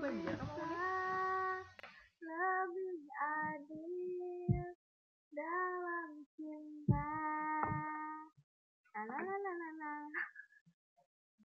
banyak lebih adil dalam cinta. La la la la la.